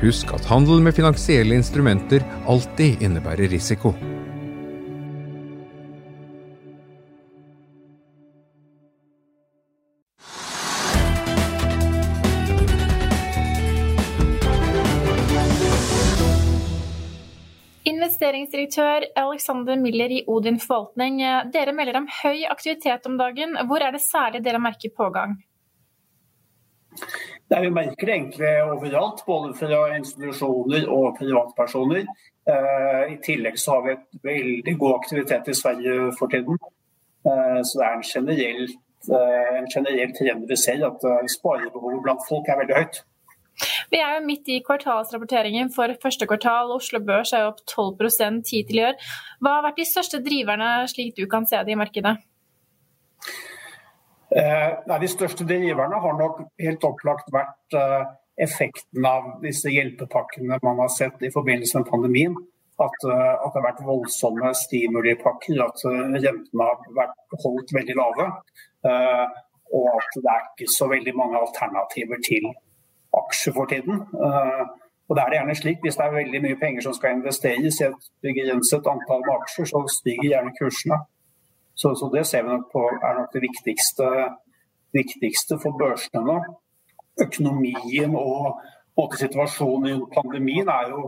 Husk at handel med finansielle instrumenter alltid innebærer risiko. Investeringsdirektør Alexander Miller i Odin forvaltning. Dere melder om høy aktivitet om dagen. Hvor er det særlig dere merker pågang? Nei, vi merker det egentlig overalt, både fra institusjoner og privatpersoner. Eh, I tillegg så har vi et veldig god aktivitet i Sverige for tiden. Eh, så det er en generell, eh, en generell trend vi ser, at sparebehovet blant folk er veldig høyt. Vi er jo midt i kvartalsrapporteringen for første kvartal. Oslo Børs er jo opp 12 hittil i år. Hva har vært de største driverne, slik du kan se det i markedet? Eh, de største driverne har nok helt opplagt vært eh, effekten av disse hjelpepakkene man har sett i forbindelse med pandemien. At, eh, at det har vært voldsomme stimulipakker, at rentene har vært holdt veldig lave. Og at det er ikke så veldig mange alternativer til aksjer for tiden. Og det er det gjerne slik, Hvis det er veldig mye penger som skal investeres i et begrenset antall med aksjer, så stiger gjerne kursene. Så, så, det ser vi nok på er nok det viktigste, viktigste for børsene nå. Økonomien og måte, situasjonen i pandemien er jo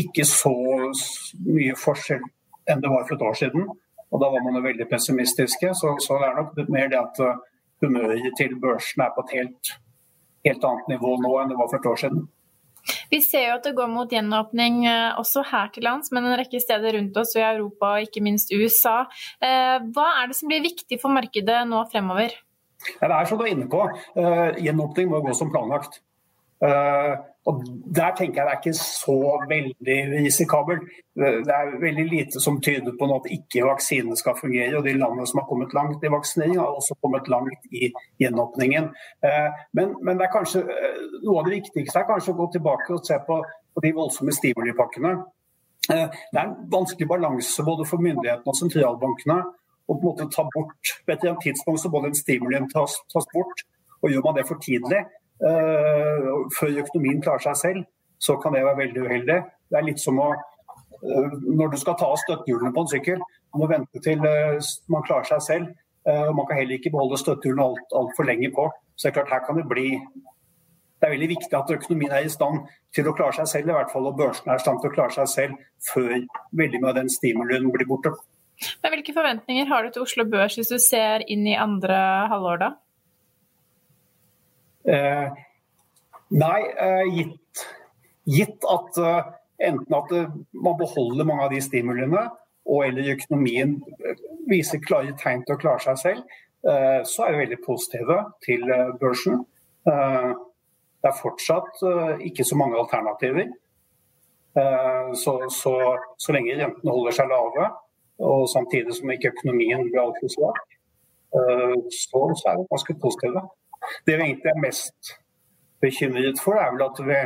ikke så mye forskjell enn det var for et år siden. Og Da var man jo veldig pessimistiske. Så, så det er nok mer det at uh, humøret til børsene er på et helt, helt annet nivå nå enn det var for et år siden. Vi ser jo at det går mot gjenåpning eh, også her til lands, men en rekke steder rundt oss i Europa og ikke minst USA. Eh, hva er det som blir viktig for markedet nå fremover? Ja, det er som du er inne på, eh, gjenåpning må gå som planlagt. Og Der tenker jeg det er ikke så veldig risikabelt. Det er veldig lite som tyder på at ikke vaksinene skal fungere. og De landene som har kommet langt i vaksinering, har også kommet langt i gjenåpningen. Eh, men, men det er kanskje, eh, noe av det viktigste er kanskje å gå tilbake og se på, på de voldsomme stimulipakkene. Eh, det er en vanskelig balanse både for myndighetene og sentralbankene å på en måte ta bort På et tidspunkt så må den stimulien tas, tas bort. og Gjør man det for tidlig, Eh, før økonomien klarer seg selv, så kan det være veldig uheldig. Det er litt som å eh, når du skal ta av støttehjulene på en sykkel, du må vente til eh, man klarer seg selv. Man kan heller ikke beholde støttehjulene altfor alt, alt lenge på. Så det er klart her kan det bli Det er veldig viktig at økonomien er i stand til å klare seg selv, i hvert fall, og børsene er i stand til å klare seg selv før veldig mye av den stimulien blir borte. Men Hvilke forventninger har du til Oslo Børs hvis du ser inn i andre halvår, da? Eh, nei, eh, gitt, gitt at eh, enten at man beholder mange av de stimuliene, og eller økonomien viser klare tegn til å klare seg selv, så er vi veldig positive til børsen. Det er fortsatt ikke så mange alternativer. Så, så, så lenge rentene holder seg lave, og samtidig som ikke økonomien blir altfor svak, så, så er vi ganske positive. Det vi egentlig er mest bekymret for, er vel at vi,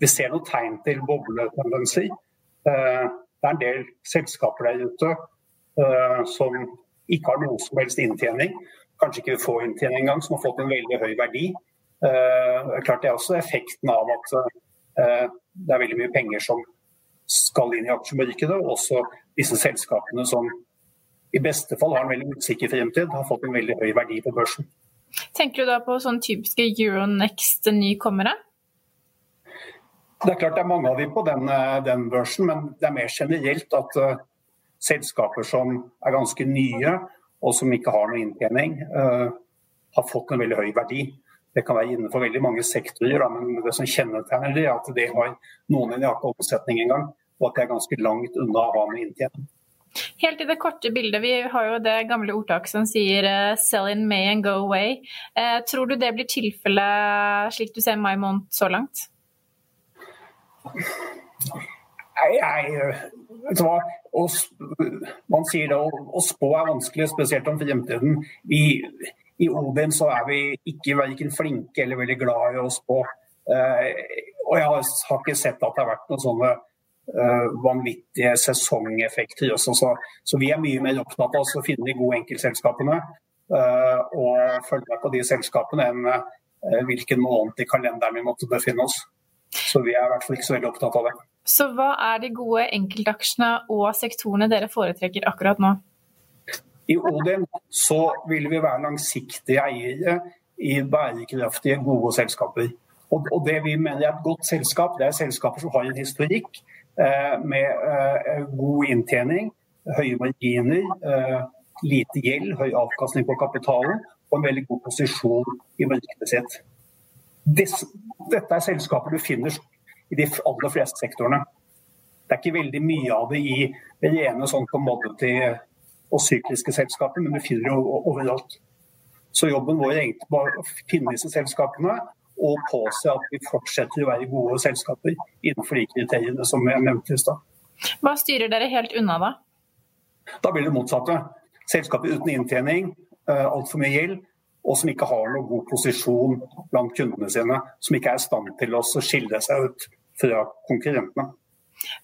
vi ser noen tegn til bobletendenser. Eh, det er en del selskaper der ute uh, som ikke har noe som helst inntjening. Kanskje ikke får inntjening engang, som har fått en veldig høy verdi. Uh, klart Det er også effekten av at det er veldig mye penger som skal inn i aksjemarkedet. Og også disse selskapene som i beste fall har en veldig usikker fremtid, har fått en veldig høy verdi på børsen. Tenker du da på sånn typiske Euronext-nykommere? Det er klart det er mange av dem på den, den børsen, men det er mer generelt at uh, selskaper som er ganske nye og som ikke har noe inntjening, uh, har fått en veldig høy verdi. Det kan være innenfor veldig mange sektorer, da, men det som kjennetegner det, er at det har noen en ikke omsetning engang, og at det er ganske langt unna å ha med inntjening. Helt i det korte bildet, vi har jo det gamle ordtaket som sier uh, 'sell in May and go away'. Uh, tror du det blir tilfellet slik du ser mai måned så langt? Nei, nei du hva? man sier det, å, spå er vanskelig, spesielt om fremtiden. I, i Odin så er vi ikke verken flinke eller veldig glad i å spå. Uh, og jeg har, ikke sett at det har vært noen sånne vanvittige sesongeffekter også. Så, så, vi er mye mer opptatt av å finne de gode enkeltselskapene uh, og følge med på de selskapene enn hvilken måned i kalenderen vi måtte befinne oss. Så vi er i hvert fall ikke så veldig opptatt av det. Så hva er de gode enkeltaksjene og sektorene dere foretrekker akkurat nå? I Odin så vil vi være langsiktige eiere i bærekraftige, gode selskaper. Og, og det vi mener er et godt selskap, det er selskaper som har en historikk eh, med eh, god inntjening, høye marginer, eh, lite gjeld, høy avkastning på kapitalen og en veldig god posisjon i markedet sitt. Dette er selskaper du finner i de aller fleste sektorene. Det er ikke veldig mye av det i rene sånn commodity og sykliske selskaper, men du finner det overalt. Så jobben vår er egentlig bare å finne disse selskapene og påse at vi fortsetter å være gode selskaper innenfor de kriteriene som jeg nevnte i stad. Hva styrer dere helt unna da? Da blir det motsatte. Selskaper uten inntjening, eh, altfor mye gjeld, og som ikke har noen god posisjon blant kundene sine. Som ikke er i stand til å skille seg ut fra konkurrentene.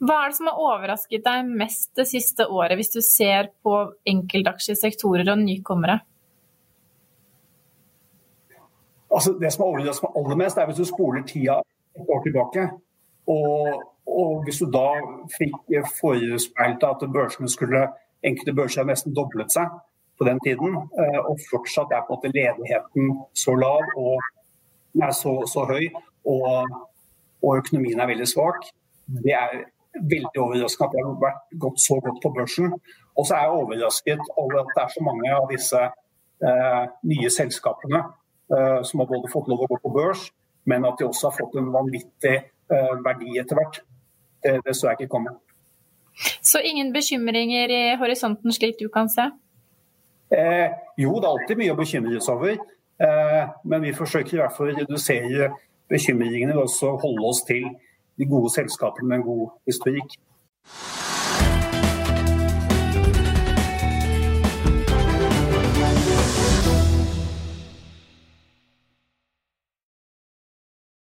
Hva er det som har overrasket deg mest det siste året, hvis du ser på enkeltaksjesektorer og nykommere? Altså, det som har overrasket meg aller mest, er hvis du spoler tida et år tilbake. Og, og hvis du da fikk forespeilt at børsene skulle, enkelte børser nesten doblet seg på den tiden, eh, og fortsatt er på en måte ledigheten så lav og er så, så høy, og og økonomien er veldig svak. Det er veldig overraskende at det har vært gått så godt på børsen. Og så er jeg overrasket over at det er så mange av disse eh, nye selskapene som har både fått lov å gå på børs, men at de også har fått en vanvittig eh, verdi etter hvert. Det, det så jeg ikke komme. Så ingen bekymringer i horisonten slik du kan se? Eh, jo, det er alltid mye å bekymre seg over. Eh, men vi forsøker i hvert fall å redusere bekymringene ved å holde oss til de gode selskapene med en god historikk.